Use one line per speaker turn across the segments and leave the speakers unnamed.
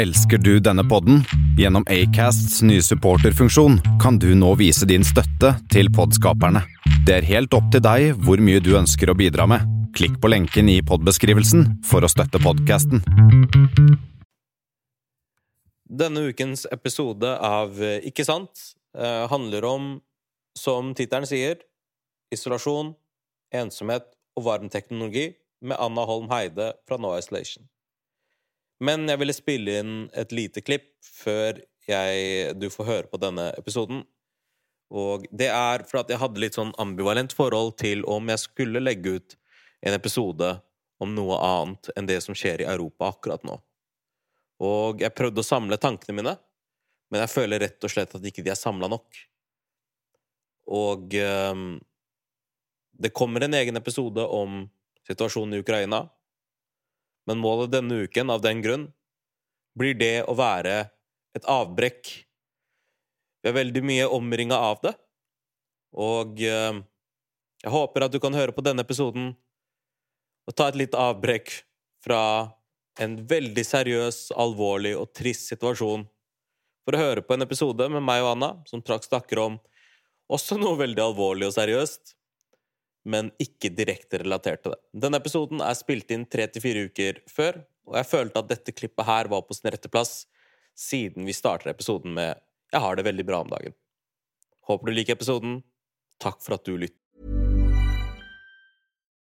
Elsker du denne podden? Gjennom Acasts nye supporterfunksjon kan du nå vise din støtte til podskaperne. Det er helt opp til deg hvor mye du ønsker å bidra med. Klikk på lenken i podbeskrivelsen for å støtte podkasten.
Denne ukens episode av eh, Ikke sant eh, handler om, som tittelen sier, isolasjon, ensomhet og varm teknologi med Anna Holm Heide fra No Isolation. Men jeg ville spille inn et lite klipp før jeg, du får høre på denne episoden. Og det er for at jeg hadde litt sånn ambivalent forhold til om jeg skulle legge ut en episode om noe annet enn det som skjer i Europa akkurat nå. Og jeg prøvde å samle tankene mine, men jeg føler rett og slett at ikke de er samla nok. Og um, det kommer en egen episode om situasjonen i Ukraina, men målet denne uken, av den grunn, blir det å være et avbrekk. Vi er veldig mye omringa av det, og eh, jeg håper at du kan høre på denne episoden og ta et lite avbrekk fra en veldig seriøs, alvorlig og trist situasjon. For å høre på en episode med meg og Anna, som straks snakker om også noe veldig alvorlig og seriøst, men ikke direkte relatert til det. Denne episoden er spilt inn tre til fire uker før, og jeg følte at dette klippet her var på sin rette plass siden vi starter episoden med 'Jeg har det veldig bra om dagen'. Håper du liker episoden. Takk for at du lytter.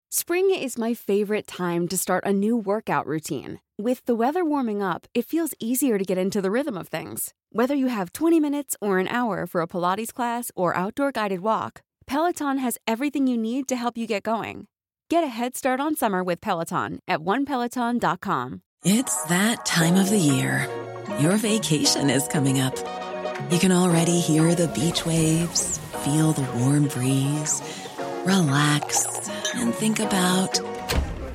Spring is my favorite time to start a new workout routine. With the weather warming up, it feels easier to get into the rhythm of things. Whether you have 20 minutes or an hour for a Pilates class or outdoor guided walk, Peloton has everything you need to help you get going. Get a head start on summer with Peloton at onepeloton.com.
It's that time of the year. Your vacation is coming up. You can already hear the beach waves, feel the warm breeze, relax, and think about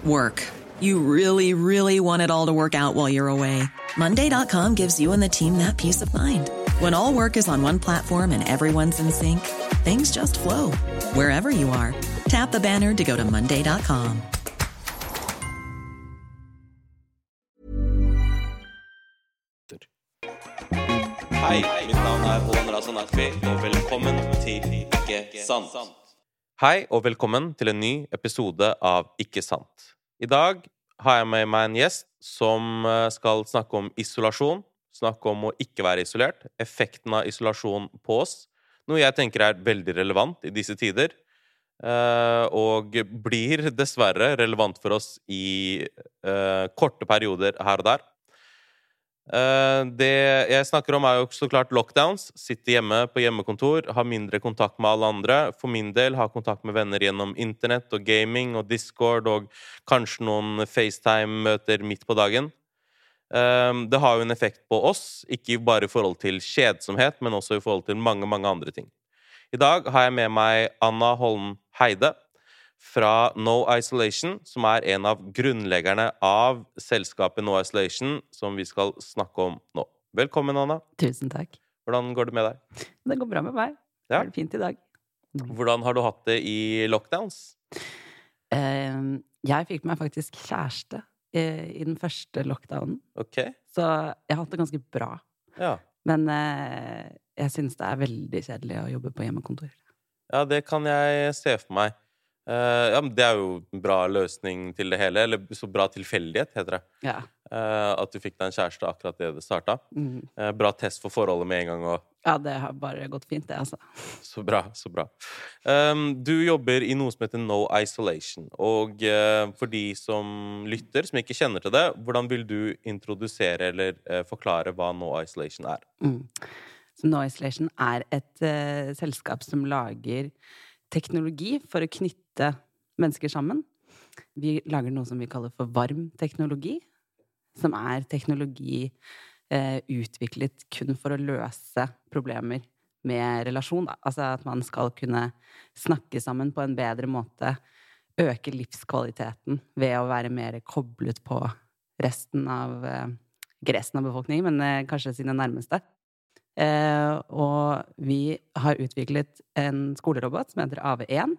work. You really, really want it all to work out while you're away. Monday.com gives you and the team that peace of mind. When all work is on one platform and everyone's in sync, things just flow wherever you are. Tap the banner to go to Monday.com.
Hei, mitt navn er Olan Raza Akvi, og velkommen til Ikke sant. Hei, og velkommen til en ny episode av Ikke sant. I dag har jeg med meg en gjest som eh, skal snakke om isolasjon. Snakke om å ikke være isolert. Effekten av isolasjon på oss. Noe jeg tenker er veldig relevant i disse tider. eh, Og blir dessverre relevant for oss i eh, korte perioder her og der. Eh, Det jeg snakker om, er jo så klart lockdowns. Sitte hjemme på hjemmekontor, ha mindre kontakt med alle andre. For min del ha kontakt med venner gjennom internett og gaming og Discord og kanskje noen FaceTime-møter midt på dagen. Eh, Det har jo en effekt på oss, ikke bare i forhold til kjedsomhet, men også i forhold til mange, mange andre ting. I dag har jeg med meg Anna Holm Heide fra No Isolation, som er en av grunnleggerne av selskapet No Isolation, som vi skal snakke om nå. Velkommen, Anna.
Tusen takk.
Hvordan går det med deg?
Det går bra med meg. Det
Ja.
er det fint i dag.
Hvordan har du hatt det i lockdowns?
Eh, jeg fikk meg faktisk kjæreste i den første lockdownen,
Okay.
så jeg har hatt det ganske bra.
Ja.
Men eh, jeg syns det er veldig kjedelig å jobbe på hjemmekontor.
ja, det kan jeg se for meg. Eh, ja, men Det er jo en bra løsning til det hele. Eller så bra tilfeldighet, heter det.
Ja.
Uh, at du fikk deg en kjæreste akkurat det det starta.
Mm.
Uh, bra test for forholdet med en gang. Og
ja, det har bare gått fint, det, altså.
Så bra. så bra. Um, du jobber i noe som heter No Isolation. Og eh, for de som lytter, som ikke kjenner til det, hvordan vil du introdusere eller eh, forklare hva No Isolation er?
Mm. Så No Isolation er et eh, selskap som lager teknologi for å knytte mennesker sammen. Vi lager noe som vi kaller for varm teknologi, som er teknologi eh, utviklet kun for å løse problemer med relasjon. Da. Altså at man skal kunne snakke sammen på en bedre måte, øke livskvaliteten ved å være mer koblet på resten av eh, resten av befolkningen, men eh, kanskje sine nærmeste. Eh, og vi har utviklet en skolerobot som heter AV1.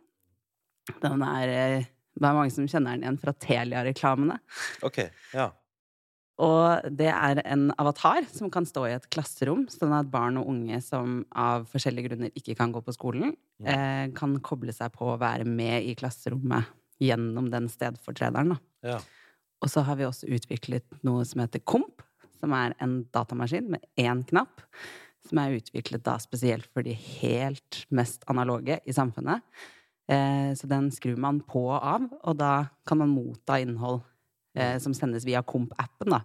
Den er eh, Det er mange som kjenner den igjen fra Telia-reklamene.
Ok, ja.
Og det er en avatar som kan stå i et klasserom, sånn at barn og unge som av forskjellige grunner ikke kan gå på skolen, eh, kan koble seg på å være med i klasserommet gjennom den stedfortrederen.
Ja.
Og så har vi også utviklet noe som heter Komp, som er en datamaskin med én knapp. Som er utviklet da spesielt for de helt mest analoge i samfunnet. Eh, så den skrur man på og av, og da kan man motta innhold eh, som sendes via Komp-appen, da.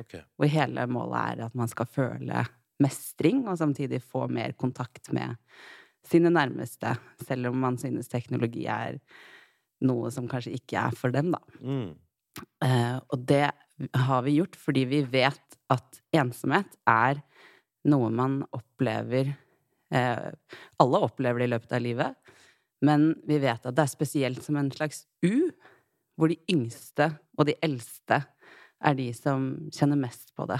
Ok.
Hvor hele målet er at man skal føle mestring, og samtidig få mer kontakt med sine nærmeste, selv om man synes teknologi er noe som kanskje ikke er for dem, da.
Mm.
Eh, og det har vi gjort fordi vi vet at ensomhet er noe man opplever eh, Alle opplever det i løpet av livet, men vi vet at det er spesielt som en slags U, hvor de yngste og de eldste er de som kjenner mest på det.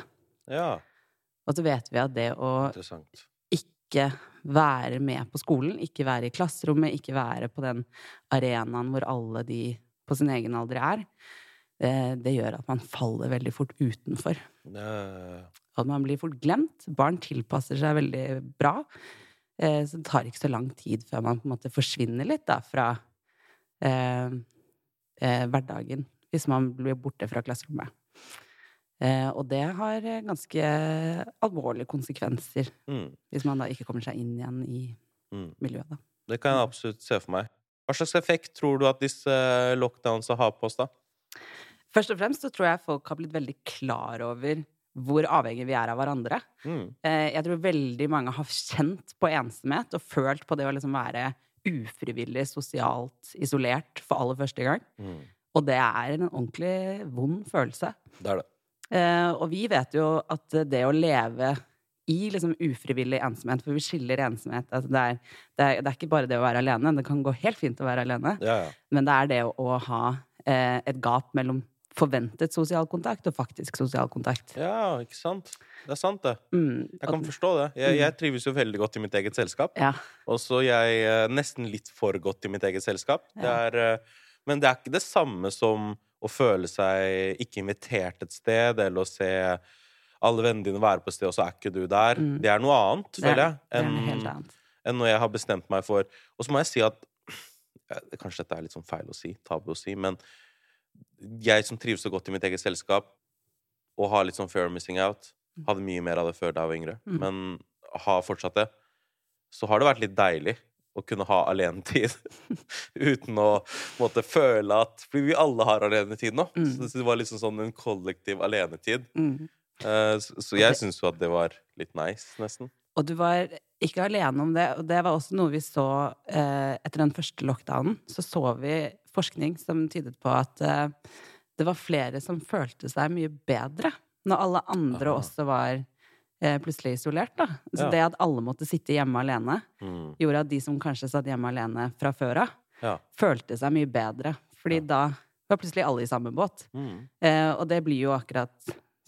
Ja,
Og så vet vi at det å ikke være med på skolen, ikke være i klasserommet, ikke være på den arenaen hvor alle de på sin egen alder er, det, det gjør at man faller veldig fort utenfor.
Ja,
At man blir fort glemt. Barn tilpasser seg veldig bra. Eh, så det tar ikke så lang tid før man på en måte forsvinner litt da, fra eh, eh, hverdagen. Hvis man blir borte fra klasserommet. Eh, og det har eh, ganske alvorlige konsekvenser
mm.
hvis man da ikke kommer seg inn igjen i
Mm.
miljøet. Da.
Det kan jeg absolutt se for meg. Hva slags effekt tror du at disse lockdownsa har på oss, da?
Først og fremst så tror jeg folk har blitt veldig klar over hvor avhengig vi er av hverandre.
Mm.
Eh, Jeg tror veldig mange har kjent på ensomhet og følt på det å liksom være ufrivillig sosialt isolert for aller første gang.
Mm.
Og det er en ordentlig vond følelse.
Det er det.
Eh, og vi vet jo at det å leve i liksom ufrivillig ensomhet, for vi skiller ensomhet altså det, er, det, er, det er ikke bare det å være alene, det kan gå helt fint å være alene,
Ja, ja.
men det er det å, å ha eh, et gap mellom forventet sosial kontakt og faktisk sosial kontakt.
ja, ikke sant? Det er sant, det.
Mm,
Jeg kan forstå det. Jeg, jeg trives jo veldig godt i mitt eget selskap.
ja.
Og så jeg eh, nesten litt for godt i mitt eget selskap. Det er, eh, men det er ikke det samme som å føle seg ikke invitert et sted, eller å se alle vennene dine være på et sted, og så er ikke du der.
Mm.
Det er noe annet,
er,
føler jeg, enn enn når jeg har bestemt meg for Og så må jeg si at Kanskje dette er litt sånn feil å si, tabu å si, men jeg som trives så godt i mitt eget selskap, og har litt sånn fair missing out, hadde mye mer av det før da jeg var yngre,
Mm.
men har fortsatt det, så har det vært litt deilig å kunne ha alenetid uten å måtte føle at Fordi vi alle har alenetid nå.
Mm.
Så det var liksom sånn en kollektiv alenetid.
Mm.
Uh, Så så jeg syns jo at det var litt nice, nesten.
Og du var ikke alene om det, og det var også noe vi så eh, etter den første lockdownen. Så så vi forskning som tydet på at eh, det var flere som følte seg mye bedre når alle andre
Aha.
også var eh, plutselig isolert. Da. Så
Ja.
det at alle måtte sitte hjemme alene,
Mm.
gjorde at de som kanskje satt hjemme alene fra før av,
Ja.
følte seg mye bedre. Fordi
Ja.
da var plutselig alle i samme båt.
Mm.
Eh, og det blir jo akkurat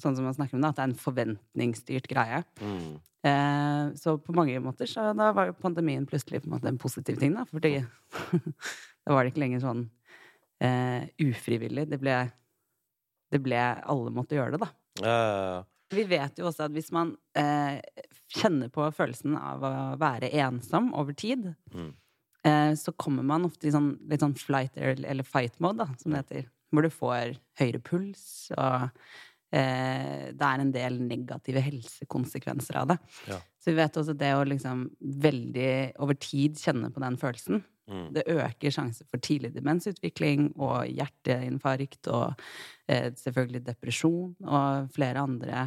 sånn som man snakker om det, at det er en forventningsstyrt greie.
Mm.
Eh, så på mange måter så da var jo pandemien plutselig på en en positiv ting, da. Fordi da var det ikke lenger sånn eh, ufrivillig. Det ble, det ble Alle måtte gjøre det, da.
Uh.
Vi vet jo også at hvis man eh, kjenner på følelsen av å være ensom over tid,
Mm.
eh, så kommer man ofte i sånn, litt sånn flight eller, eller fight mode, da, som det heter. Hvor du får høyere puls, og eh, det er en del negative helsekonsekvenser av det.
Ja.
Så vi vet også det å liksom veldig over tid kjenne på den følelsen.
Mm.
Det øker sjansen for tidlig demensutvikling og hjerteinfarkt og eh, selvfølgelig depresjon og flere andre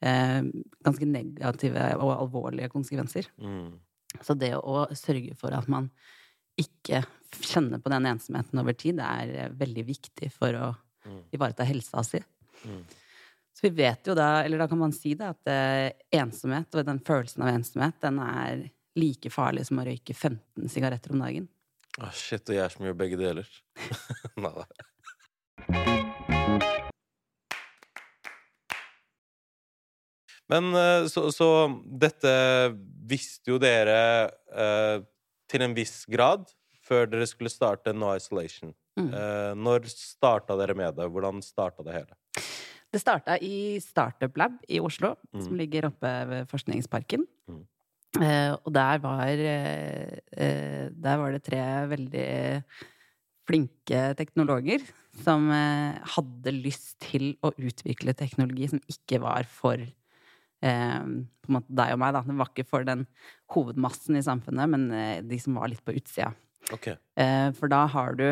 eh, ganske negative og alvorlige konsekvenser.
Mm.
Så det å sørge for at man ikke kjenner på den ensomheten over tid, det er eh, veldig viktig for å
Mm.
ivareta helsa si.
Mm.
Så vi vet jo da, eller da kan man si det, at eh, ensomhet og den følelsen av ensomhet, den er like farlig som å røyke 15 sigaretter om dagen.
Ah, shit, og jeg er som gjør begge deler. Nei da. Men eh, så, så dette visste jo dere eh, til en viss grad før dere skulle starte No Isolation.
Mm.
Eh, når starta dere med det? Hvordan starta det hele?
Det starta i Startup Lab i Oslo, som
Mm.
ligger oppe ved Forskningsparken.
Mm.
Eh, og der var eh, eh, Der var det tre veldig flinke teknologer som eh, hadde lyst til å utvikle teknologi som ikke var for eh, på en måte deg og meg, da. Den var ikke for den hovedmassen i samfunnet, men eh, de som var litt på utsida.
Okay.
Eh, for da har du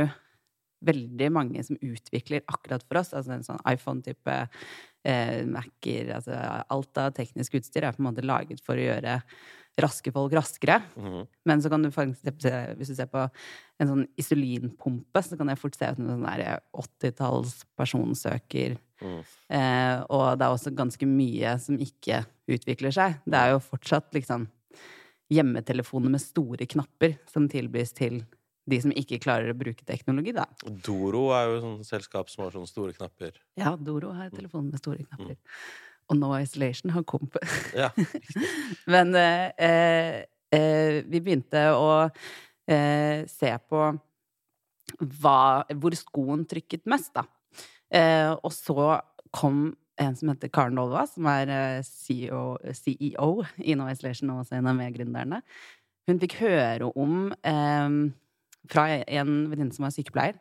veldig mange som utvikler akkurat for oss. Altså en sånn iPhone-type eh, Mac-er altså Alt av teknisk utstyr er på en måte laget for å gjøre raske folk raskere.
Mhm.
Men så kan du faktisk se, hvis du ser på en sånn isolinpumpe, så kan det fort se ut som en sånn der 80-talls personsøker.
Mm.
Eh, og det er også ganske mye som ikke utvikler seg. Det er jo fortsatt liksom hjemmetelefoner med store knapper som tilbys til de som ikke klarer å bruke teknologi, da.
Doro er jo et sånt selskap som har sånne store knapper.
Ja, Doro har telefonen med store knapper. Og No Isolation har komp.
Ja.
Men eh, eh, eh, vi begynte å eh, se på hva, hvor skoen trykket mest, da. Eh, og så kom en som heter Karen Dolva, som er eh, CEO, CEO i No Isolation og også en av medgründerne. Hun fikk høre om eh, fra en venninne som var sykepleier,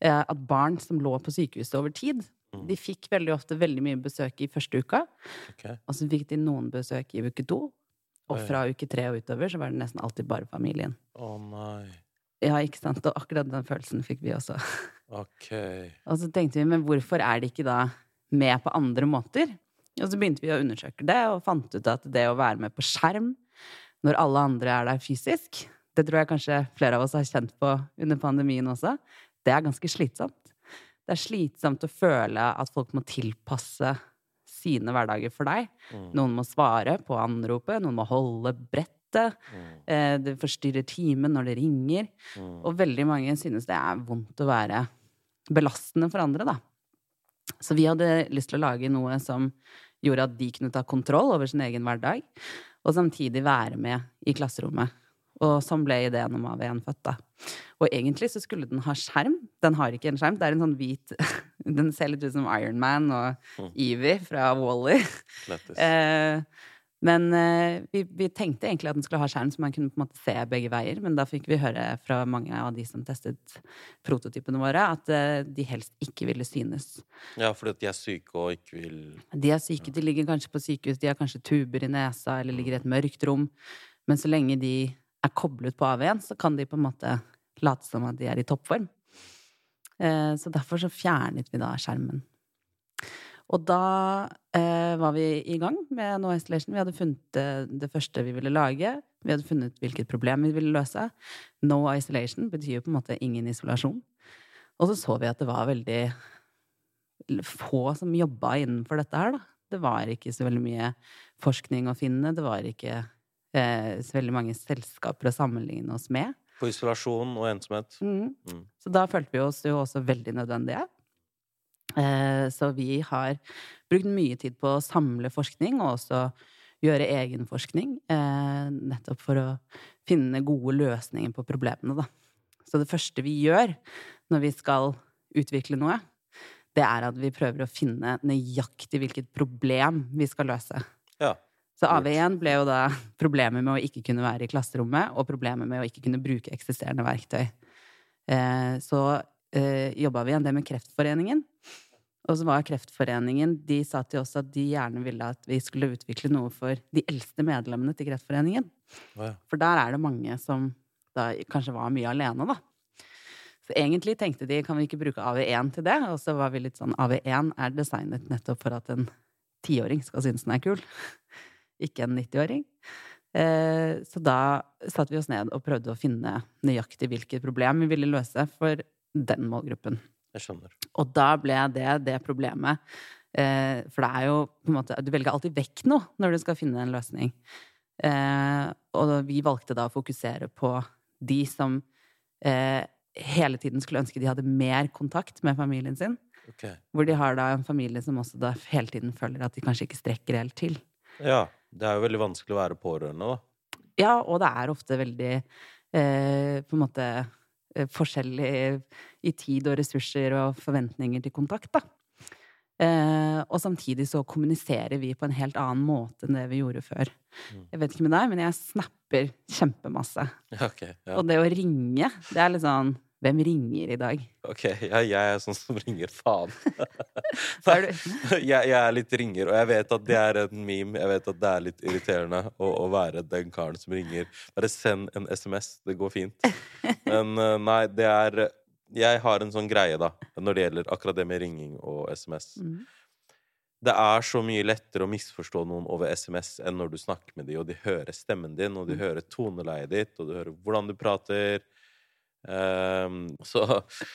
eh, at barn som lå på sykehuset over tid,
Mm.
de fikk veldig ofte veldig mye besøk i første uka.
Okay.
Og så fikk de noen besøk i uke to. Og fra uke tre og utover så var det nesten alltid bare familien.
Å nei.
Ja, ikke sant? Og akkurat den følelsen fikk vi også.
Ok.
Og så tenkte vi, men hvorfor er de ikke da med på andre måter? Og så begynte vi å undersøke det, og fant ut at det å være med på skjerm når alle andre er der fysisk, det tror jeg kanskje flere av oss har kjent på under pandemien også, det er ganske slitsomt. Det er slitsomt å føle at folk må tilpasse sine hverdager for deg.
Mm.
Noen må svare på anropet, noen må holde brettet.
Mm.
Eh, det forstyrrer timen når det ringer.
Mm.
Og veldig mange synes det er vondt å være belastende for andre, da. Så vi hadde lyst til å lage noe som gjorde at de kunne ta kontroll over sin egen hverdag, og samtidig være med i klasserommet. Og sånn ble ideen om AV1 født, da. Og egentlig så skulle den ha skjerm. Den har ikke en skjerm. Det er en sånn hvit Den ser litt ut som Iron Man og Evie fra Wall-E.
Lættis.
Eh, men eh, vi, vi tenkte egentlig at den skulle ha skjerm, så man kunne på en måte se begge veier. Men da fikk vi høre fra mange av de som testet prototypene våre, at eh, de helst ikke ville synes.
Ja, fordi at de er syke og ikke vil
De er syke, de ligger kanskje på sykehus, de har kanskje tuber i nesa eller ligger i et mørkt rom. Men så lenge de er koblet på AV1, så kan de på en måte late som at de er i toppform. Eh, Så derfor så fjernet vi da skjermen. Og da eh, var vi i gang med No Isolation. Vi hadde funnet det, det første vi ville lage. Vi hadde funnet hvilket problem vi ville løse. No Isolation betyr jo på en måte ingen isolasjon. Og så så vi at det var veldig få som jobba innenfor dette her, da. Det var ikke så veldig mye forskning å finne. Det var ikke eh, så veldig mange selskaper å sammenligne oss med.
På isolasjon og ensomhet.
Mm.
Mm.
Så da følte vi oss jo også veldig nødvendige. Eh, så vi har brukt mye tid på å samle forskning, og også gjøre egenforskning. Eh, nettopp for å finne gode løsninger på problemene, da. Så det første vi gjør når vi skal utvikle noe, det er at vi prøver å finne nøyaktig hvilket problem vi skal løse.
Ja.
Så AV1 ble jo da problemet med å ikke kunne være i klasserommet, og problemet med å ikke kunne bruke eksisterende verktøy. Eh, så eh, jobba vi en del med Kreftforeningen. Og så var Kreftforeningen De sa til oss at de gjerne ville at vi skulle utvikle noe for de eldste medlemmene til Kreftforeningen.
Ja.
For der er det mange som da kanskje var mye alene, da. Så egentlig tenkte de kan vi ikke bruke AV1 til det, og så var vi litt sånn AV1 er designet nettopp for at en tiåring skal synes den er kul, ikke en 90-åring. Eh, så da satte vi oss ned og prøvde å finne nøyaktig hvilket problem vi ville løse for den målgruppen.
Jeg skjønner.
Og da ble det det problemet. Eh, for det er jo på en måte Du velger alltid vekk noe når du skal finne en løsning. Eh, og vi valgte da å fokusere på de som hele tiden skulle ønske de hadde mer kontakt med familien sin.
Okay.
Hvor de har da en familie som også da hele tiden føler at de kanskje ikke strekker helt til.
Ja. Det er jo veldig vanskelig å være pårørende, da.
Ja, og det er ofte veldig eh, på en måte eh, forskjellig i tid og ressurser og forventninger til kontakt, da. Eh, og samtidig så kommuniserer vi på en helt annen måte enn det vi gjorde før.
Mm.
Jeg vet ikke med deg, men jeg snapper kjempemasse.
Ja, ok. Ja.
Og det å ringe, det er litt sånn Hvem ringer i dag?
Ok, ja, jeg er sånn som ringer faen. Jeg, jeg er litt ringer, og jeg vet at det er en meme. Jeg vet at det er litt irriterende å, å være den karen som ringer. Bare send en SMS. Det går fint. Men eh, nei, det er Jeg har en sånn greie, da, når det gjelder akkurat det med ringing og SMS.
Mm.
Det er så mye lettere å misforstå noen over SMS enn når du snakker med dem, og de hører stemmen din, og de
Mm.
hører toneleiet ditt, og du hører hvordan du prater. Ehm, så,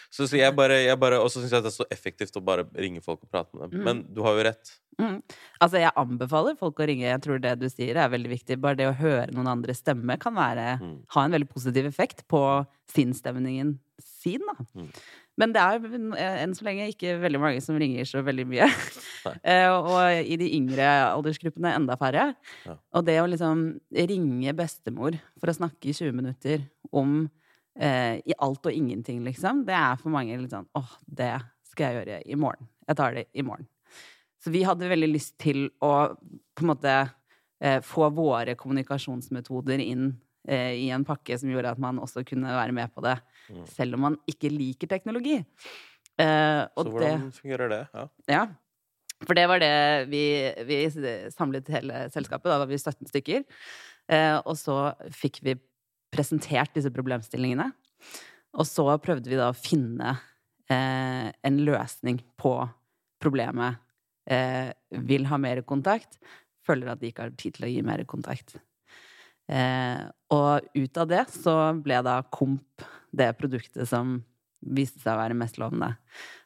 så, så jeg bare, jeg bare Og så syns jeg det er så effektivt å bare ringe folk og prate med dem.
Mm.
Men du har jo rett.
Mm. Altså, jeg anbefaler folk å ringe. Jeg tror det du sier, er veldig viktig. Bare det å høre noen andres stemme kan være,
Mm.
ha en veldig positiv effekt på sinnsstemningen sin, da.
Mm.
Men det er enn så lenge ikke veldig mange som ringer så veldig mye. Eh, og i de yngre aldersgruppene enda færre.
Ja.
Og det å liksom ringe bestemor for å snakke i 20 minutter om eh, i alt og ingenting, liksom, det er for mange litt sånn åh, det skal jeg gjøre i morgen. Jeg tar det i morgen. Så vi hadde veldig lyst til å på en måte eh, få våre kommunikasjonsmetoder inn eh, i en pakke som gjorde at man også kunne være med på det,
Mm.
selv om man ikke liker teknologi. Eh,
Så
hvordan det
fungerer det? Ja.
Ja. For det var det vi, vi samlet hele selskapet. Da var vi 17 stykker. Eh, og så fikk vi presentert disse problemstillingene. Og så prøvde vi da å finne eh, en løsning på problemet. Eh, vil ha mer kontakt, føler at de ikke har tid til å gi mer kontakt. Eh, og ut av det så ble da Komp det produktet som viste seg å være mest lovende.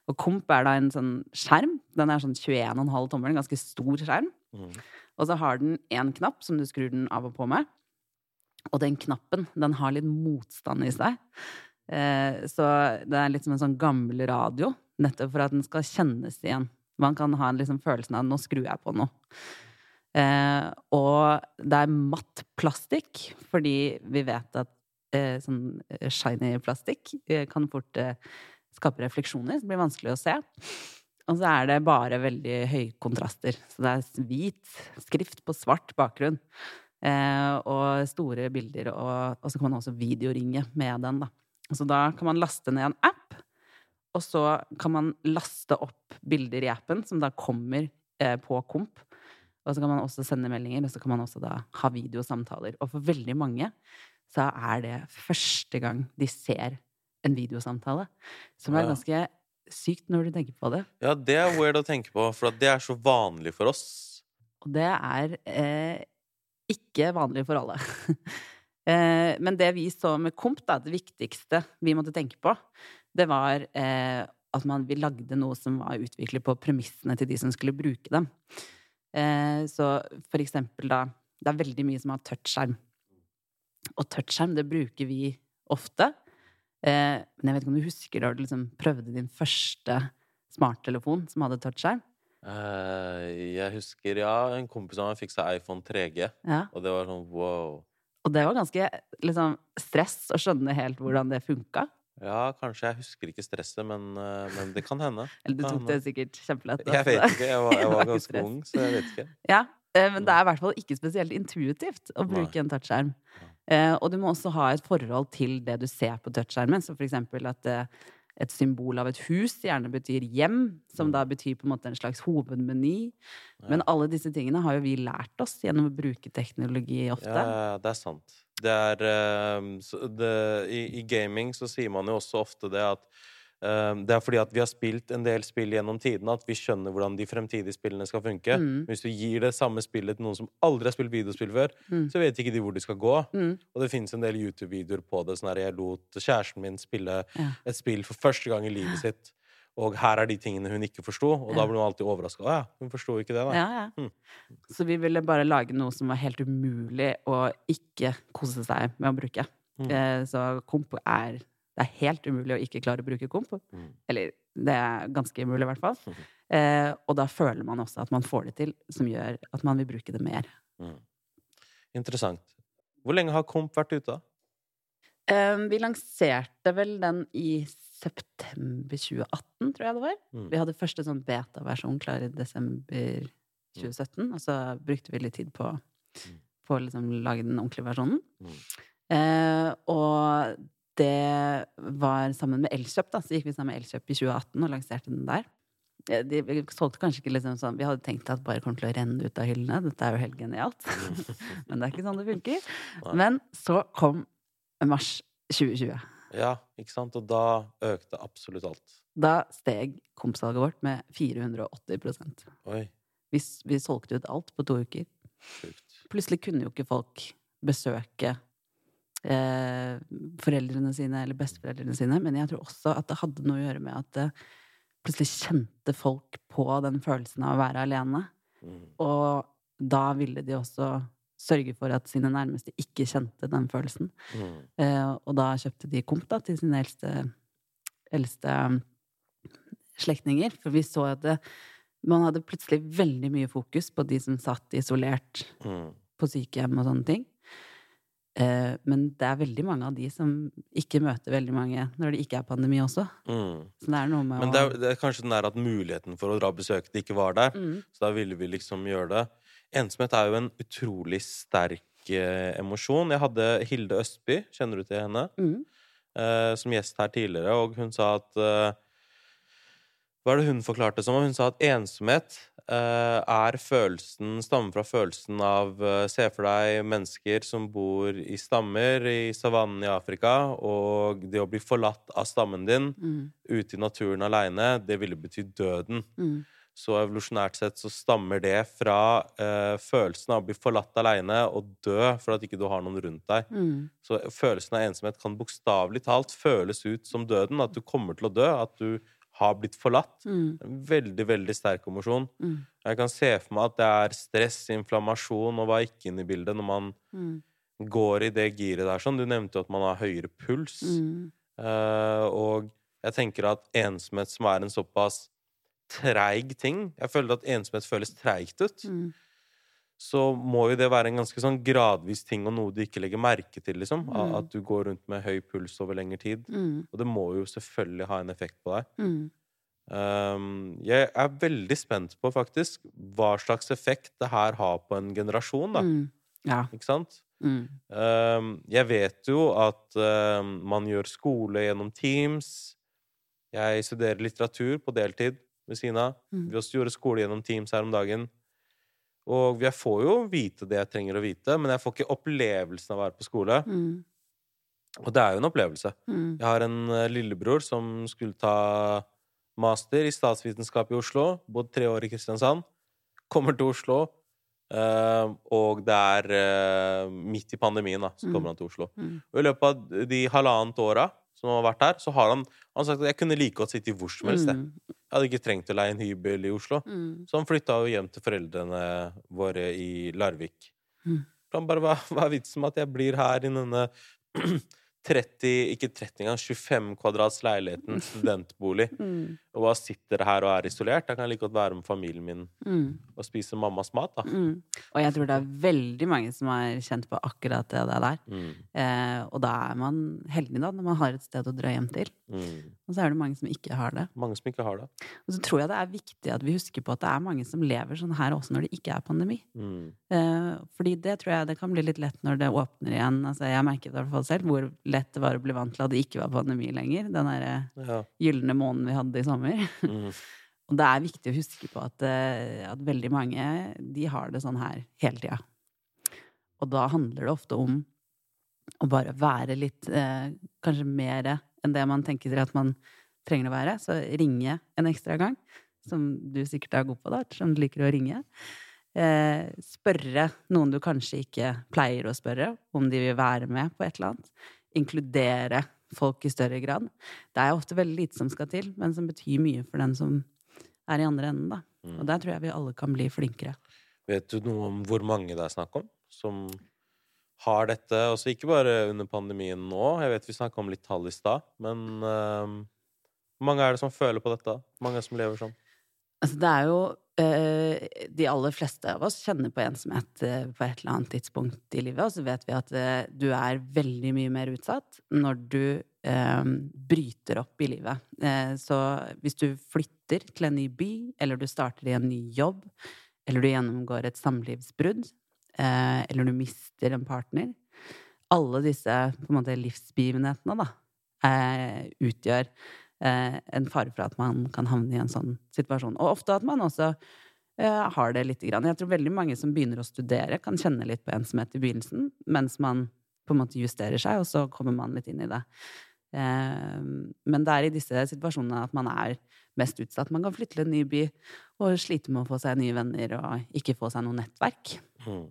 Og Komp er da en sånn skjerm. Den er sånn 21,5 tommer, en ganske stor skjerm.
Mm.
Og så har den én knapp som du skrur den av og på med. Og den knappen, den har litt motstand i seg. Eh, så det er litt som en sånn gammel radio, nettopp for at den skal kjennes igjen. Man kan ha en liksom følelsen av 'nå skrur jeg på noe'. Eh, og det er matt plastikk, fordi vi vet at eh, sånn shiny plastikk kan fort skape refleksjoner, som blir vanskelig å se. Og så er det bare veldig høye kontraster. Så det er hvit skrift på svart bakgrunn. Eh, og store bilder, og, og så kan man også videoringe med den, da. Så da kan man laste ned en app, og så kan man laste opp bilder i appen, som da kommer eh, på Komp. Og så kan man også sende meldinger, og så kan man også da ha videosamtaler. Og for veldig mange så er det første gang de ser en videosamtale. Som er ganske sykt når du tenker på det.
ja, det er weird å tenke på, for det er så vanlig for oss.
Og det er eh, ikke vanlig for alle. eh, men det vi så med Komp, da, det viktigste vi måtte tenke på, det var eh, at man, vi lagde noe som var utviklet på premissene til de som skulle bruke dem. Eh, så for eksempel da Det er veldig mye som har touchskjerm. Og touchskjerm, det bruker vi ofte. Men jeg vet ikke om du husker da du liksom prøvde din første smarttelefon som hadde touchskjerm?
Eh, jeg husker, ja, en kompis av meg fikk seg iPhone 3G,
Ja.
og det var sånn wow.
Og det var ganske liksom, stress å skjønne helt hvordan det funka.
Ja, kanskje jeg husker ikke stresset, men, eh, men det kan hende.
Eller du tok det sikkert kjempelett.
Jeg vet ikke. Jeg var, jeg
var
ganske ung, så jeg vet ikke.
Ja, eh, men det er i hvert fall ikke spesielt intuitivt å bruke en touchskjerm. Og du må også ha et forhold til det du ser på touchskjermen. Så for eksempel at et symbol av et hus gjerne betyr hjem, som
Mm.
da betyr på en måte en slags hovedmeny. Men alle disse tingene har jo vi lært oss gjennom å bruke teknologi ofte.
Ja, det er sant. Det er eh, det, i, I gaming så sier man jo også ofte det at det er fordi at vi har spilt en del spill gjennom tidene, at vi skjønner hvordan de fremtidige spillene skal funke.
Mm.
Hvis du gir det samme spillet til noen som aldri har spilt videospill før,
Mm.
så vet ikke de hvor de skal gå.
Mm.
Og det finnes en del YouTube-videoer på det. Sånn her, jeg lot kjæresten min spille
Ja.
et spill for første gang i livet sitt. Og her er de tingene hun ikke forsto, og da blir hun alltid overraska. Ja, hun forsto ikke det, da.
Ja, ja.
Mm.
Så vi ville bare lage noe som var helt umulig å ikke kose seg med å bruke.
Mm.
Eh, så komp er Det er helt umulig å ikke klare å bruke komp.
Mm.
Eller det er ganske umulig, i hvert fall.
Mm.
Eh, og da føler man også at man får det til, som gjør at man vil bruke det mer.
Mm. Interessant. Hvor lenge har Komp vært ute?
Eh, vi lanserte vel den i september 2018, tror jeg det var.
Mm.
Vi hadde første sånn beta-versjon klar i desember 2017, og så brukte vi litt tid på,
Mm.
på å liksom lage den ordentlige versjonen.
Mm.
Eh, og det var sammen med Elkjøp, da. Så gikk vi sammen med Elkjøp i 2018 og lanserte den der. De, solgte kanskje ikke liksom sånn Vi hadde tenkt at bare kommer til å renne ut av hyllene. Dette er jo helt genialt. Men det er ikke sånn det funker. Men så kom mars 2020.
Ja, ikke sant? Og da økte absolutt alt.
Da steg kompsalget vårt med 480
Oi,
vi, vi solgte ut alt på to uker.
sjukt.
Plutselig kunne jo ikke folk besøke eh, foreldrene sine eller besteforeldrene sine, men jeg tror også at det hadde noe å gjøre med at eh, plutselig kjente folk på den følelsen av å være alene.
Mm.
Og da ville de også sørge for at sine nærmeste ikke kjente den følelsen.
Mm.
Eh, og da kjøpte de komp da, til sine eldste, eldste um, slektninger. For vi så at det, man hadde plutselig veldig mye fokus på de som satt isolert
Mm.
på sykehjem og sånne ting. Eh, men det er veldig mange av de som ikke møter veldig mange når det ikke er pandemi også.
Mm.
Så det er noe med
Men det er, det er kanskje den der at muligheten for å dra og besøke det ikke var der.
mm,
Så da ville vi liksom gjøre det. Ensomhet er jo en utrolig sterk eh, emosjon. Jeg hadde Hilde Østby, kjenner du til henne,
mm,
eh, som gjest her tidligere, og hun sa at eh, Hva er det hun forklarte som? Hun sa at ensomhet er følelsen Stammer fra følelsen av eh, Se for deg mennesker som bor i stammer i savannen i Afrika, og det å bli forlatt av stammen din
mm,
ute i naturen aleine, det ville bety døden.
mm,
Så evolusjonært sett så stammer det fra eh, følelsen av å bli forlatt aleine og dø for at ikke du har noen rundt deg.
mm,
Så følelsen av ensomhet kan bokstavelig talt føles ut som døden. At du kommer til å dø. At du har blitt forlatt.
mm,
veldig, veldig sterk emosjon.
mm,
Jeg kan se for meg at det er stress, inflammasjon og hva ikke inne i bildet når man
mm,
går i det giret der. Sånn. Du nevnte jo at man har høyere puls.
mm,
Eh, og jeg tenker at ensomhet som er en såpass treig ting Jeg føler at ensomhet føles treigt ut. Så må jo det være en ganske sånn gradvis ting og noe du ikke legger merke til, liksom.
Mm.
At du går rundt med høy puls over lengre tid.
mm,
Og det må jo selvfølgelig ha en effekt på deg.
mm.
Um, jeg er veldig spent på, faktisk, hva slags effekt det her har på en generasjon, da.
Mm. Ja.
Ikke sant? Um, jeg vet jo at um, man gjør skole gjennom Teams. Jeg studerer litteratur på deltid ved siden av.
Mm.
Vi også gjorde skole gjennom Teams her om dagen. Og jeg får jo vite det jeg trenger å vite, men jeg får ikke opplevelsen av å være på skole.
Mm.
Og det er jo en opplevelse.
Mm.
Jeg har en eh, lillebror som skulle ta master i statsvitenskap i Oslo. Bodd tre år i Kristiansand. Kommer til Oslo. eh, og det er eh, midt i pandemien, da, så
Mm.
kommer han til Oslo.
Mm.
Og i løpet av de halvannet åra som har vært der, så har han, han har sagt at jeg kunne like godt sitte i hvor som helst. Jeg.
Mm.
jeg hadde ikke trengt å leie en hybel i Oslo.
Mm.
Så han flytta jo hjem til foreldrene våre i Larvik.
Mm.
Han bare, hva, hva er vitsen med at jeg blir her i denne 30, ikke 30 engang, 25 kvadrats leiligheten, studentbolig,
Mm.
Og bare sitter her og er isolert? Da kan jeg like godt være med familien min
Mm.
og spise mammas mat, da.
Mm. Og jeg tror det er veldig mange som har kjent på akkurat det der.
Mm.
Eh, og da er man heldig, da, når man har et sted å dra hjem til.
Mm.
Og så er det mange som ikke har det.
Mange som ikke har det.
Og så tror jeg det er viktig at vi husker på at det er mange som lever sånn her også når det ikke er pandemi.
Mm.
Eh, fordi det tror jeg det kan bli litt lett når det åpner igjen. Altså, jeg merket i hvert fall selv hvor lett det var å bli vant til at det ikke var pandemi lenger. Den derre
Ja.
gylne måneden vi hadde i sommer.
Mm.
Og det er viktig å huske på at, eh, at veldig mange de har det sånn her hele tida. Og da handler det ofte om å bare være litt eh, Kanskje mer enn det man tenker at man trenger å være. Så ringe en ekstra gang, som du sikkert er god på, da, som du liker å ringe. Eh, spørre noen du kanskje ikke pleier å spørre, om de vil være med på et eller annet. Inkludere folk i større grad. Det er ofte veldig lite som skal til, men som betyr mye for den som er i andre enden, da.
Mm.
Og der tror jeg vi alle kan bli flinkere.
Vet du noe om hvor mange det er snakk om som har dette? Også ikke bare under pandemien nå. Jeg vet vi snakka om litt tall i stad, men uh, hvor mange er det som føler på dette? Hvor mange er det som lever sånn?
Altså, det er jo eh, De aller fleste av oss kjenner på ensomhet eh, på et eller annet tidspunkt i livet, og så vet vi at eh, du er veldig mye mer utsatt når du eh, bryter opp i livet. Eh, så hvis du flytter til en ny by, eller du starter i en ny jobb, eller du gjennomgår et samlivsbrudd, eh, eller du mister en partner Alle disse på en måte livsbegivenhetene, da, utgjør en fare for at man kan havne i en sånn situasjon. Og ofte at man også eh, har det lite grann. Jeg tror veldig mange som begynner å studere, kan kjenne litt på ensomhet i begynnelsen, mens man på en måte justerer seg, og så kommer man litt inn i det. Eh, men det er i disse situasjonene at man er mest utsatt. Man kan flytte til en ny by og slite med å få seg nye venner og ikke få seg noe nettverk. Mm.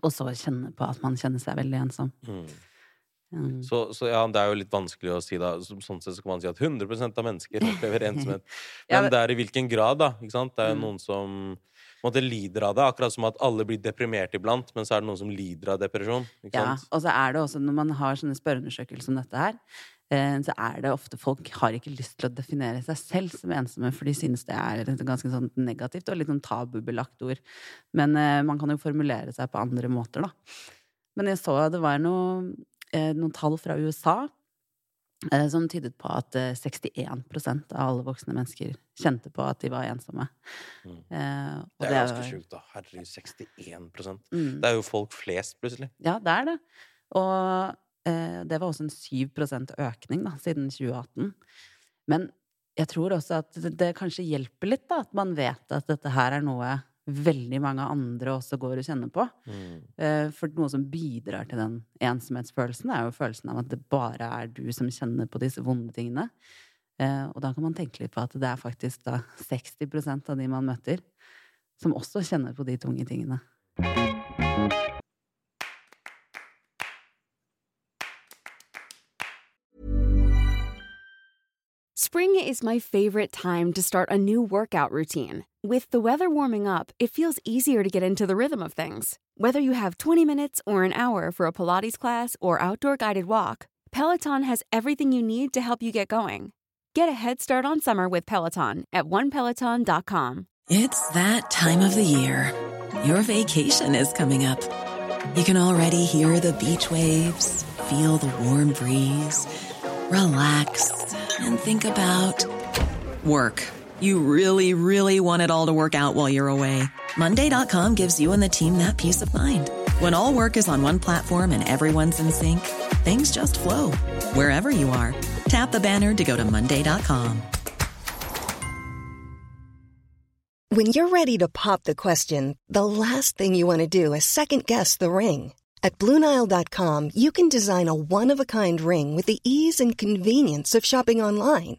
Og så kjenne på at man kjenner seg veldig ensom. Mm.
Mm. Så, så, ja, det er jo litt vanskelig å si da. Sånn sett så kan man si at 100% av mennesker opplever ensomhet. Men det er i hvilken grad, da. Ikke sant? Det er jo mm. noen som måte, lider av det. Akkurat som at alle blir deprimert iblant, men så er det noen som lider av depresjon.
ja, og så er det også, når man har sånne spørreundersøkelser som dette her, eh, så er det ofte folk har ikke lyst til å definere seg selv som ensomme, for de synes det er et ganske sånn negativt og litt sånn tabubelagt ord. Men eh, man kan jo formulere seg på andre måter, da. Men jeg så det var noe noen tall fra USA eh, som tydet på at 61 eh, av alle voksne mennesker kjente på at de var ensomme.
Mm. det er ganske sjukt, da. Herregud, 61 mm. Det er jo folk flest, plutselig.
Ja, det er det. Og eh, det var også en 7% økning da, siden 2018. Men jeg tror også at det, det kanskje hjelper litt, da, at man vet at dette her er noe veldig mange andre også går og kjenner på. Mm. Eh, for noe som bidrar til den ensomhetsfølelsen, er jo følelsen av at det bare er du som kjenner på disse vonde tingene. Eh, og da kan man tenke litt på at det er faktisk da 60% av de man møter, som også kjenner på de tunge tingene.
Spring is my favorite time to start a new workout routine. With the weather warming up, it feels easier to get into the rhythm of things. Whether you have 20 minutes or an hour for a Pilates class or outdoor guided walk, Peloton has everything you need to help you get going. Get a head start on summer with Peloton at onepeloton.com.
It's that time of the year. Your vacation is coming up. You can already hear the beach waves, feel the warm breeze, relax, and think about work. You really, really want it all to work out while you're away. Monday.com gives you and the team that peace of mind. When all work is on one platform and everyone's in sync, things just flow wherever you are. Tap the banner to go to Monday.com.
When you're ready to pop the question, the last thing you want to do is second guess the ring. At Bluenile.com, you can design a one of a kind ring with the ease and convenience of shopping online.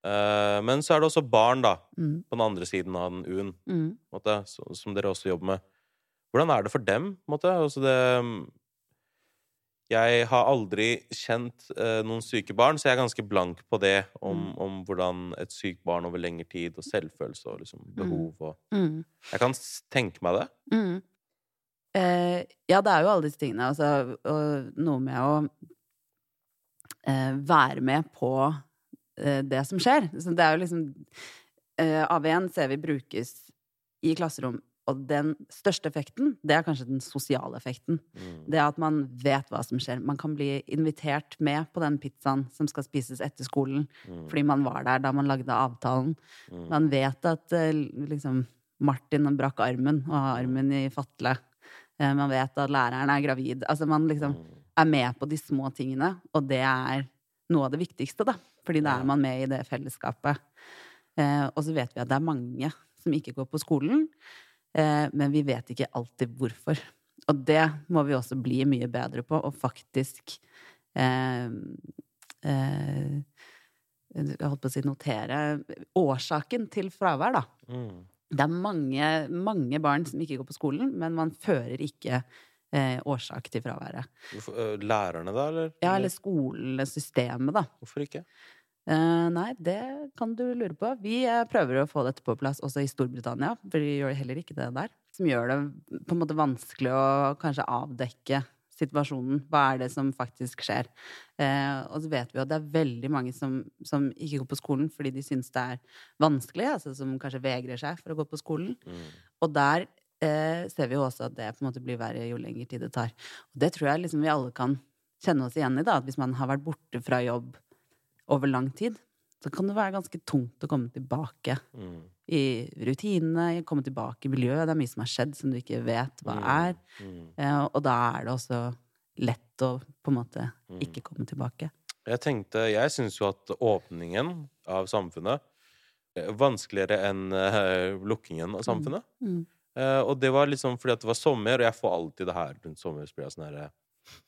Uh, men så er det også barn, da, mm. på den andre siden av den U-en, mm. måte, så, som dere også jobber med. Hvordan er det for dem? Måte? Altså det, jeg har aldri kjent uh, noen syke barn, så jeg er ganske blank på det, om, mm. om hvordan et sykt barn over lengre tid, og selvfølelse og liksom, mm. behov og mm. Jeg kan tenke meg det.
Uh, ja, det er jo alle disse tingene. Altså, og noe med å være med på det som skjer. Så det er jo liksom eh, AV1 ser vi brukes i klasserom, og den største effekten, det er kanskje den sosiale effekten. Mm. Det at man vet hva som skjer. Man kan bli invitert med på den pizzaen som skal spises etter skolen, mm. fordi man var der da man lagde avtalen. Mm. Man vet at eh, liksom Martin brakk armen og har armen i fatle. Eh, Man vet at læreren er gravid. Altså man liksom er med på de små tingene, og det er noe av det viktigste, da. Fordi da er man med i det fellesskapet. Eh, og så vet vi at det er mange som ikke går på skolen, eh, men vi vet ikke alltid hvorfor. Og det må vi også bli mye bedre på, og faktisk eh, eh, Jeg holdt på å si notere årsaken til fravær, da.
Mm.
Det er mange, mange barn som ikke går på skolen, men man fører ikke eh, årsak til fraværet.
Lærerne, da, eller?
Ja, eller skolesystemet, da.
Hvorfor ikke?
Eh, nei, det kan du lure på. Vi eh, prøver å få dette på plass også i Storbritannia, for de gjør heller ikke det der. Som gjør det på en måte vanskelig å kanskje avdekke situasjonen. Hva er det som faktisk skjer? Eh, og så vet vi at det er veldig mange som, som ikke går på skolen fordi de syns det er vanskelig, altså som kanskje vegrer seg for å gå på skolen.
Mm.
Og der eh, ser vi jo også at det på en måte blir verre jo lenger tid det tar. Og det tror jeg liksom vi alle kan kjenne oss igjen i, da. At hvis man har vært borte fra jobb over lang tid, så kan det være ganske tungt å komme tilbake
Mm.
i rutinene, komme tilbake i miljøet. Det er mye som har skjedd som du ikke vet hva er.
Mm.
Eh, og da er det også lett å på en måte
Mm.
ikke komme tilbake.
Jeg tenkte, jeg syns jo at åpningen av samfunnet er vanskeligere enn eh, lukkingen av samfunnet. Eh, og det var liksom fordi at det var sommer, og jeg får alltid det her rundt sommer. så blir jeg sånn her, eh,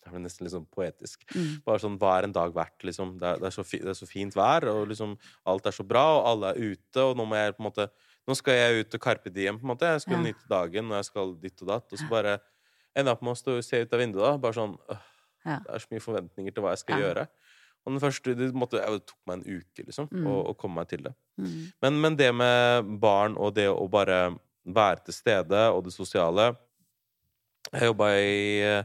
Det blir nesten litt sånn poetisk.
Mm.
Bare sånn, Hva er en dag verdt? liksom? Det er, det, er så fi, det er så fint vær, og liksom alt er så bra, og alle er ute, og nå må jeg på en måte Nå skal jeg ut og carpe diem, på en måte. Jeg skal
Ja.
nyte dagen, og jeg skal ditt og datt. Og så bare ender jeg opp med å stå og se ut av vinduet, da. Bare sånn øh,
Ja.
Det er så mye forventninger til hva jeg skal
Ja.
gjøre. Og den første, det, måtte, det tok meg en uke, liksom,
Mm.
å, å komme meg til det.
Mm.
Men, men det med barn og det å bare være til stede og det sosiale Jeg jobba i eh,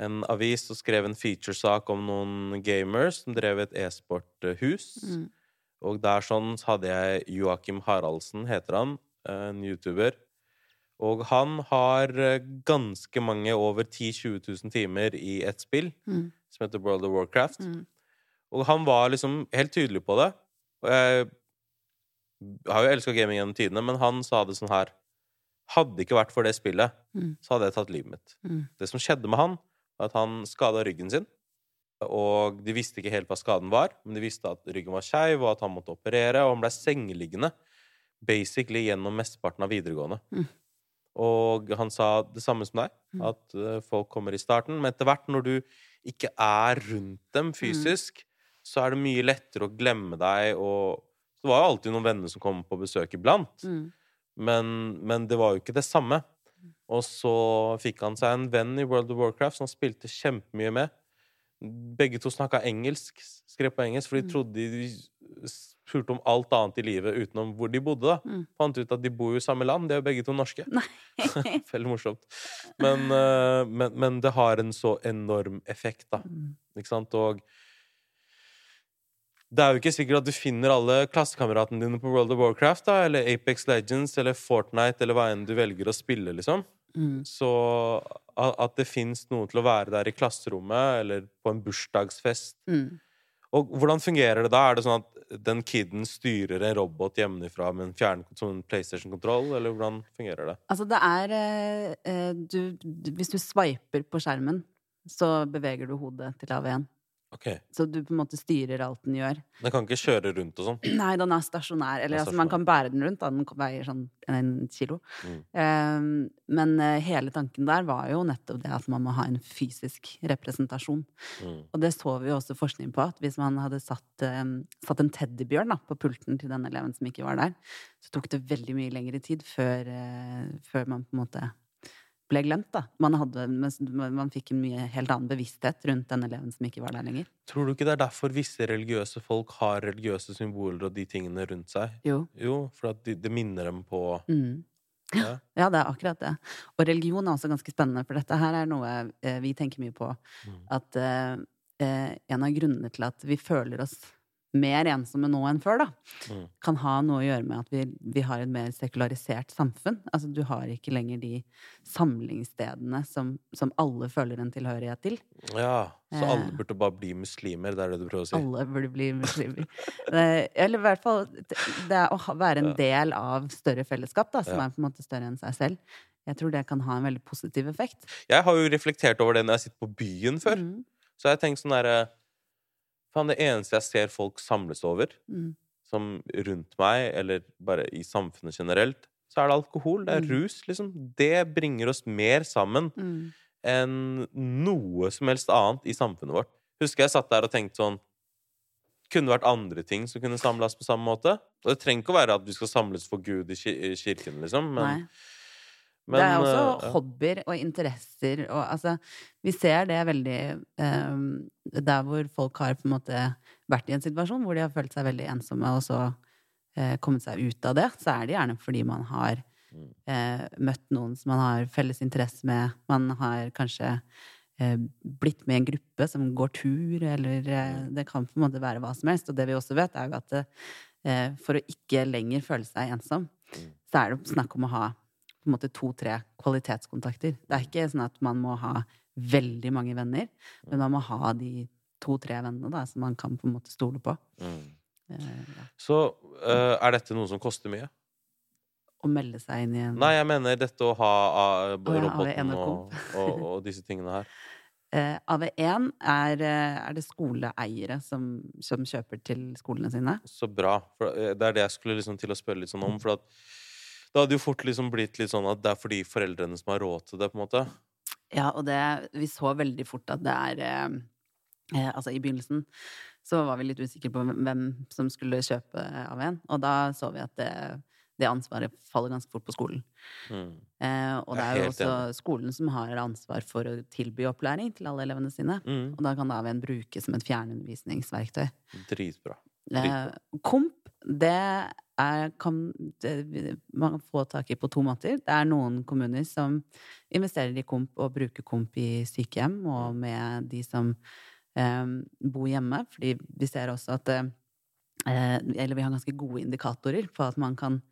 en avis og skrev en featuresak om noen gamers som drev et e-sporthus.
Mm.
Og der sånn hadde jeg Joakim Haraldsen, heter han, en youtuber. Og han har eh, ganske mange, over 10 000-20 000 timer i et spill
Mm.
som heter World of Warcraft.
Mm.
Og han var liksom helt tydelig på det. Og jeg har jo elska gaming gjennom tidene, men han sa det sånn her Hadde det ikke vært for det spillet,
Mm.
så hadde jeg tatt livet mitt.
Mm.
Det som skjedde med han, var at han skada ryggen sin. Og de visste ikke helt hva skaden var, men de visste at ryggen var skeiv, og at han måtte operere. Og han ble sengeliggende basically gjennom mesteparten av videregående.
Mm.
Og han sa det samme som deg,
Mm.
at eh, folk kommer i starten. Men etter hvert, når du ikke er rundt dem fysisk, så er det mye lettere å glemme deg. Og det var jo alltid noen venner som kom på besøk iblant.
Mm.
Men, men det var jo ikke det samme. Og så fikk han seg en venn i World of Warcraft som han spilte kjempemye med. Begge to snakka engelsk, skrev på engelsk, for de
Mm.
trodde de spurte om alt annet i livet utenom hvor de bodde. da.
Mm.
Fant ut at de bor jo i samme land, de er jo begge to norske. Veldig morsomt. Men, eh, men, men det har en så enorm effekt, da.
Mm.
Ikke sant? Og det er jo ikke sikkert at du finner alle klassekameratene dine på World of Warcraft, da, eller Apex Legends, eller Fortnite, eller hva enn du velger å spille, liksom.
Mm.
Så at det fins noe til å være der i klasserommet, eller på en bursdagsfest.
Mm.
Og hvordan fungerer det da? Er det sånn at den kiden styrer en robot hjemmefra med en fjern, som en PlayStation-kontroll, eller hvordan fungerer det?
Altså, det er eh, eh, du, Hvis du sveiper på skjermen, så beveger du hodet til AV1.
Ok,
Så du på en måte styrer alt den gjør.
Den kan ikke kjøre rundt og sånn?
Nei, den er stasjonær. Eller
er stasjonær.
altså, man kan bære den rundt, da. Den veier sånn en kilo.
Mm.
Um, men uh, hele tanken der var jo nettopp det at man må ha en fysisk representasjon.
Mm.
Og det så vi jo også forskning på, at hvis man hadde satt, um, satt en teddybjørn da, på pulten til den eleven som ikke var der, så tok det veldig mye lengre tid før, uh, før man på en måte ble glemt, da. Man, hadde, man fikk en mye helt annen bevissthet rundt den eleven som ikke var der lenger.
Tror du ikke det er derfor visse religiøse folk har religiøse symboler og de tingene rundt seg?
Jo.
Jo, for at det de minner dem på
Mm.
ja.
Ja, det er akkurat det. Og religion er også ganske spennende, for dette her er noe eh, vi tenker mye på.
Mm.
At eh, eh, en av grunnene til at vi føler oss mer ensomme nå enn før, da,
Mm.
kan ha noe å gjøre med at vi, vi har et mer sekularisert samfunn. Altså, du har ikke lenger de samlingsstedene som, som alle føler en tilhørighet til.
Ja, så alle
Eh.
burde bare bli muslimer, det er det du prøver å si?
Alle burde bli muslimer. Eh, Eller i hvert fall det er å være en del av større fellesskap, da, som er på en måte større enn seg selv. Jeg tror det kan ha en veldig positiv effekt.
Jeg har jo reflektert over det når jeg sitter på byen før.
Mm,
Så jeg har tenkt sånn derre Faen, det eneste jeg ser folk samles over,
mm,
som rundt meg, eller bare i samfunnet generelt, så er det alkohol. Det er
Mm.
rus, liksom. Det bringer oss mer sammen
mm.
enn noe som helst annet i samfunnet vårt. Husker jeg satt der og tenkte sånn Kunne det vært andre ting som kunne samles på samme måte? Og det trenger ikke å være at vi skal samles for Gud i kirken, liksom, men,
Nei.
Men
det er også
uh,
hobbyer og interesser og altså Vi ser det veldig um, der hvor folk har på en måte vært i en situasjon hvor de har følt seg veldig ensomme, og så uh, kommet seg ut av det, så er det gjerne fordi man har
Mm.
eh, møtt noen som man har felles interesse med. Man har kanskje blitt med i en gruppe som går tur, eller eh, det kan på en måte være hva som helst. Og det vi også vet, er jo at for å ikke lenger føle seg ensom,
Mm.
så er det snakk om å ha på en måte to-tre kvalitetskontakter. Det er ikke sånn at man må ha veldig mange venner, men man må ha de to-tre vennene da, som man kan på en måte stole på.
mm.
Uh, ja.
Så uh, er dette noe som koster mye?
Å melde seg inn i en
Nei, jeg mener dette å ha
Å
roboten
og
og, og, og disse tingene her.
Eh, AV1 er, er det skoleeiere som, som kjøper til skolene sine.
Så bra. For det er det jeg skulle liksom til å spørre litt sånn om. For at det hadde jo fort liksom blitt litt sånn at det er fordi foreldrene som har råd til det, på en måte.
Ja, og det, vi så veldig fort at det er eh, eh, Altså, i begynnelsen så var vi litt usikre på hvem- som skulle kjøpe av en, og da så vi at det, det ansvaret faller ganske fort på skolen.
Mm.
Eh, og det
er
jo også
enig.
skolen som har ansvar for å tilby opplæring til alle elevene sine.
Mm.
Og da kan AV1 brukes som et fjernundervisningsverktøy.
Dritbra.
Eh, komp, det er kan man få tak i på to måter. Det er noen kommuner som investerer i komp og bruker komp i sykehjem og med de som eh, bor hjemme. Fordi vi ser også at eh, Eller vi har ganske gode indikatorer på at man kan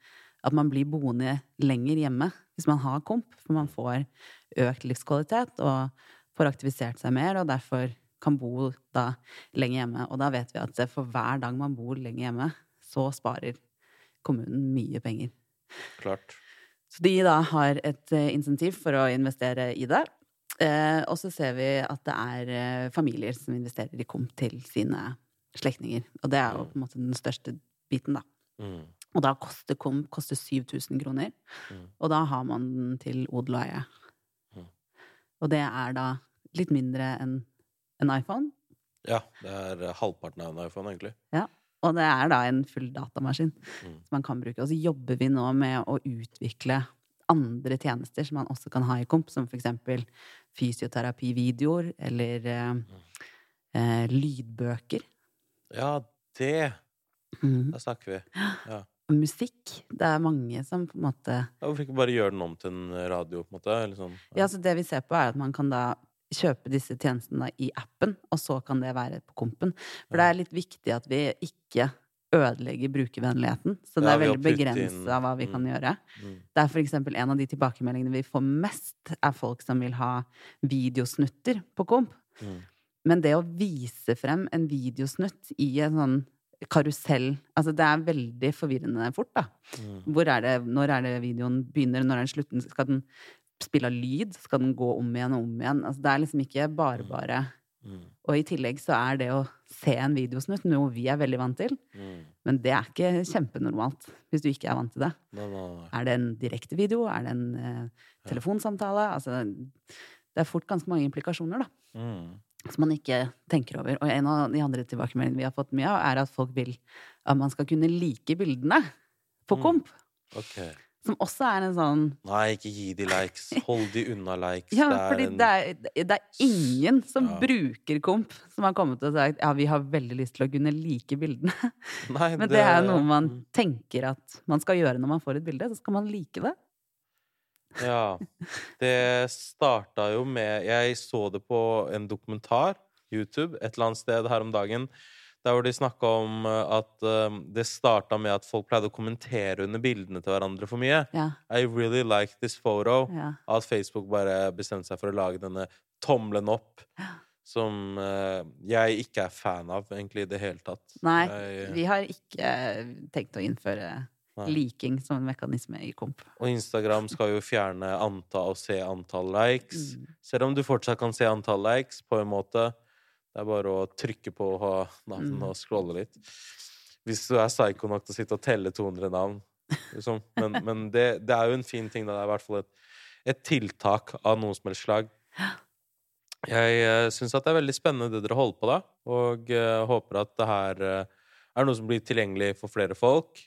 at man blir boende lenger hjemme hvis man har komp. For man får økt livskvalitet og får aktivisert seg mer, og derfor kan bo da lenger hjemme. Og da vet vi at for hver dag man bor lenger hjemme, så sparer kommunen mye penger.
Klart.
Så de da har et eh, insentiv for å investere i det. Eh, og så ser vi at det er eh, familier som investerer i komp til sine slektninger. Og det er jo på en måte den største biten, da.
Mm.
Og da koster komp koster 7000 kroner.
Mm.
Og da har man den til odel og eie.
Mm.
Og det er da litt mindre enn en iPhone.
Ja, det er halvparten av en iPhone, egentlig.
Og det er da en full datamaskin
Mm.
som man kan bruke. Og så jobber vi nå med å utvikle andre tjenester som man også kan ha i komp, som for eksempel fysioterapivideoer eller eh, eh, lydbøker.
Ja, det
mm.
Da snakker vi. Ja.
Musikk. Det er mange som på en måte
Ja, Hvorfor ikke bare gjøre den om til en radio, på en måte? Eller sånn.
Ja, så det vi ser på, er at man kan da kjøpe disse tjenestene i appen, og så kan det være på kompen. For det er litt viktig at vi ikke ødelegger brukervennligheten. Så det er veldig begrensa hva vi kan
mm.
gjøre.
Mm.
Det er for eksempel en av de tilbakemeldingene vi får mest, er folk som vil ha videosnutter på komp.
Mm.
Men det å vise frem en videosnutt i en sånn karusell Altså, det er veldig forvirrende fort, da.
Mm.
Hvor er det, når er det videoen begynner, når er den slutten? Skal den spille av lyd? Skal den gå om igjen og om igjen? Altså, det er liksom ikke bare bare.
Mm.
Og i tillegg så er det å se en videosnutt noe vi er veldig vant til.
Mm.
Men det er ikke kjempenormalt hvis du ikke er vant til det.
Nei, nei, nei.
Er det en direktevideo? Er det en eh, telefonsamtale? Altså, det er fort ganske mange implikasjoner, da.
Mm.
Som man ikke tenker over. Og en av de andre tilbakemeldingene vi har fått mye av, er at folk vil at man skal kunne like bildene på
Mm.
komp.
Ok.
Som også er en sånn
Nei, ikke gi de likes. Hold de unna likes.
Ja,
Det er
fordi
en-
det er, det er ingen som
Ja.
bruker komp, som har kommet og sagt ja, vi har veldig lyst til å kunne like bildene.
Nei,
Men det er noe man
Mm.
tenker at man skal gjøre når man får et bilde. Så skal man like det.
Ja. Det starta jo med Jeg så det på en dokumentar, YouTube, et eller annet sted her om dagen. Der hvor de snakka om eh, at eh, det starta med at folk pleide å kommentere under bildene til hverandre for mye.
Ja.
I really like this photo.
ja.
At Facebook bare bestemte seg for å lage denne tommelen opp. Som uh, jeg ikke er fan av, egentlig, i det hele tatt.
Nei,
Jeg,
vi har ikke tenkt å innføre
Nei.
liking som en mekanisme i komp.
og Instagram skal jo fjerne antall og se antall likes.
Mm.
Selv om du fortsatt kan se antall likes, på en måte. Det er bare å trykke på og ha navn
Mm.
og scrolle litt. Hvis du er psycho nok til å sitte og telle 200 navn. Liksom. Men, men det, det er jo en fin ting. Da. Det er i hvert fall et, et tiltak av noe som helst slag. Jeg uh, syns at det er veldig spennende det dere holder på da, og uh, håper at det her uh, er noe som blir tilgjengelig for flere folk.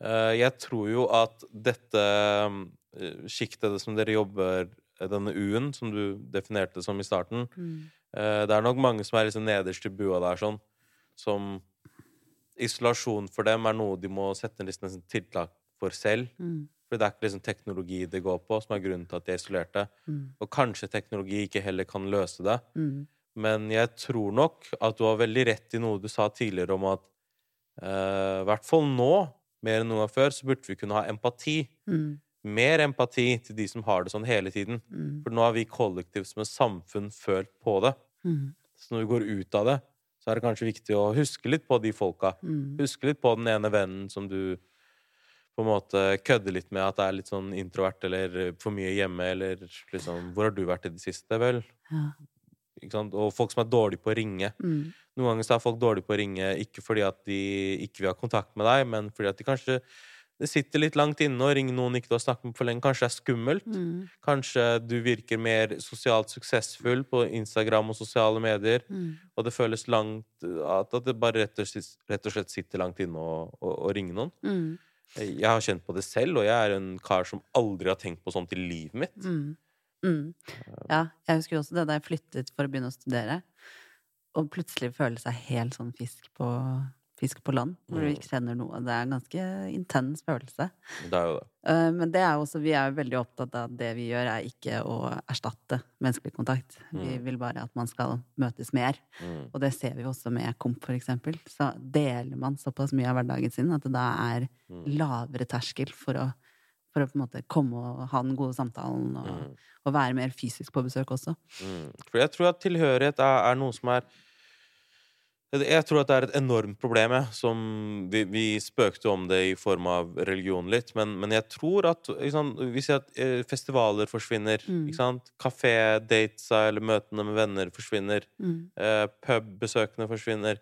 Uh, jeg tror jo at dette sjiktet som dere jobber denne U-en, som du definerte som i starten, eh, det er nok mange som er liksom nederst i bua der, sånn, som Isolasjon for dem er noe de må sette en tiltak for selv.
Mm.
For det er ikke liksom teknologi det går på, som er grunnen til at de er isolerte.
Mm.
Og kanskje teknologi ikke heller kan løse det.
Mm.
Men jeg tror nok at du har veldig rett i noe du sa tidligere om at eh, i hvert fall nå, mer enn noen gang før, så burde vi kunne ha empati.
Mm.
Mer empati til de som har det sånn hele tiden.
Mm.
For nå har vi kollektivt som et samfunn følt på det.
Mm.
Så når vi går ut av det, så er det kanskje viktig å huske litt på de folka.
Mm.
Huske litt på den ene vennen som du på en måte kødder litt med at det er litt sånn introvert eller for mye hjemme, eller liksom Hvor har du vært i det siste? Vel?
Ja.
Ikke sant? Og folk som er dårlige på å ringe.
Mm.
Noen ganger så er folk dårlige på å ringe ikke fordi at de ikke vil ha kontakt med deg, men fordi at de kanskje det sitter litt langt inne å ringe noen ikke du har snakket med for lenge. Kanskje det er skummelt.
Mm.
Kanskje du virker mer sosialt suksessfull på Instagram og sosiale medier,
Mm.
og det føles langt At det bare rett og slett, rett og slett sitter langt inne å, ringe noen.
Mm.
Jeg har kjent på det selv, og jeg er en kar som aldri har tenkt på sånt i livet mitt.
Mm. Mm. Ja, jeg husker også det da jeg flyttet for å begynne å studere, og plutselig føle seg helt sånn fisk på, fisk på land, hvor du
Mm.
ikke kjenner noe. Det er en ganske intens følelse.
Det er jo det.
Eh, Men det er jo også, vi er jo veldig opptatt av at det vi gjør, er ikke å erstatte menneskelig kontakt. Vi
Mm.
vil bare at man skal møtes mer.
Mm.
Og det ser vi også med Komp, for eksempel. Så deler man såpass mye av hverdagen sin at det da er lavere terskel for å, for å på en måte komme og ha den gode samtalen, og,
Mm.
og være mer fysisk på besøk også.
For jeg tror at tilhørighet er, er noe som er Jeg tror at det er et enormt problem. Som vi, vi spøkte om det i form av religion litt, men, men jeg tror at sant, Vi ser at eh, festivaler forsvinner.
Mm.
ikke sant? Kafé, datesa eller møtene med venner forsvinner.
Mm.
Eh, Pubbesøkene forsvinner.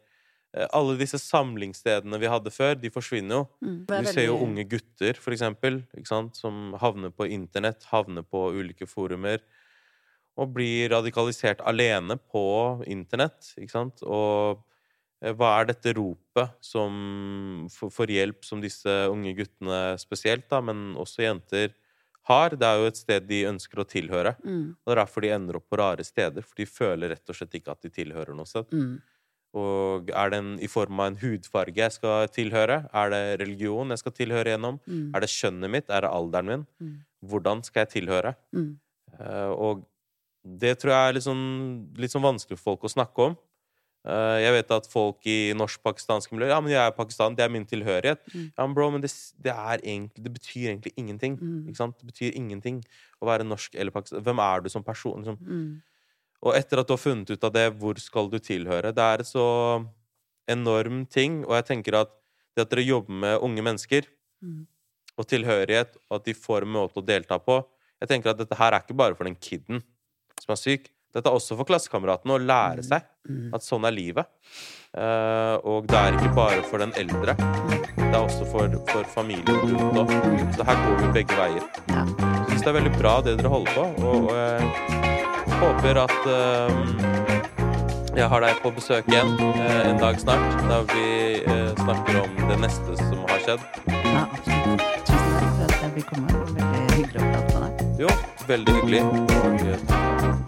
Eh, alle disse samlingsstedene vi hadde før, de forsvinner jo.
Mm.
Vi ser jo unge gutter, for eksempel, ikke sant, som havner på internett, havner på ulike forumer, og blir radikalisert alene på internett, ikke sant? Og hva er dette ropet som, for, for hjelp som disse unge guttene spesielt, da, men også jenter, har? Det er jo et sted de ønsker å tilhøre.
Mm.
Og det er derfor de ender opp på rare steder, for de føler rett og slett ikke at de tilhører noe sted.
Mm.
Og er den i form av en hudfarge jeg skal tilhøre? Er det religion jeg skal tilhøre gjennom?
Mm.
Er det kjønnet mitt? Er det alderen min?
Mm.
Hvordan skal jeg tilhøre?
Mm.
Eh, og det tror jeg er litt sånn, litt sånn vanskelig for folk å snakke om. Eh, jeg vet at folk i norsk-pakistanske miljøer Ja, men jeg er Pakistan, det er min tilhørighet.
Mm.
Ja, men bro, men det, det er egentlig Det betyr egentlig ingenting.
Mm.
Ikke sant? Det betyr ingenting å være norsk eller pakistan. Hvem er du som person? Liksom?
Mm.
Og etter at du har funnet ut av det, hvor skal du tilhøre? Det er så enorm ting, og jeg tenker at det at dere jobber med unge mennesker,
Mm.
og tilhørighet, og at de får en måte å delta på Jeg tenker at dette her er ikke bare for den kiden som er syk. Dette er også for klassekameratene å lære seg
Mm.
at sånn er livet. Eh, og det er ikke bare for den eldre. Det er også for, for familien rundt òg. Så her går vi begge veier.
Ja.
Jeg syns det er veldig bra det dere holder på, og, og jeg håper at eh, jeg har deg på besøk igjen eh, en dag snart, da vi uh, snakker om det neste som har skjedd.
ja, absolutt. Tusen takk for at jeg fikk komme. Veldig hyggelig å prate med deg.
Jo, veldig hyggelig. Og,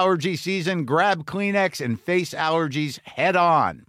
season, grab Kleenex and face allergies head on.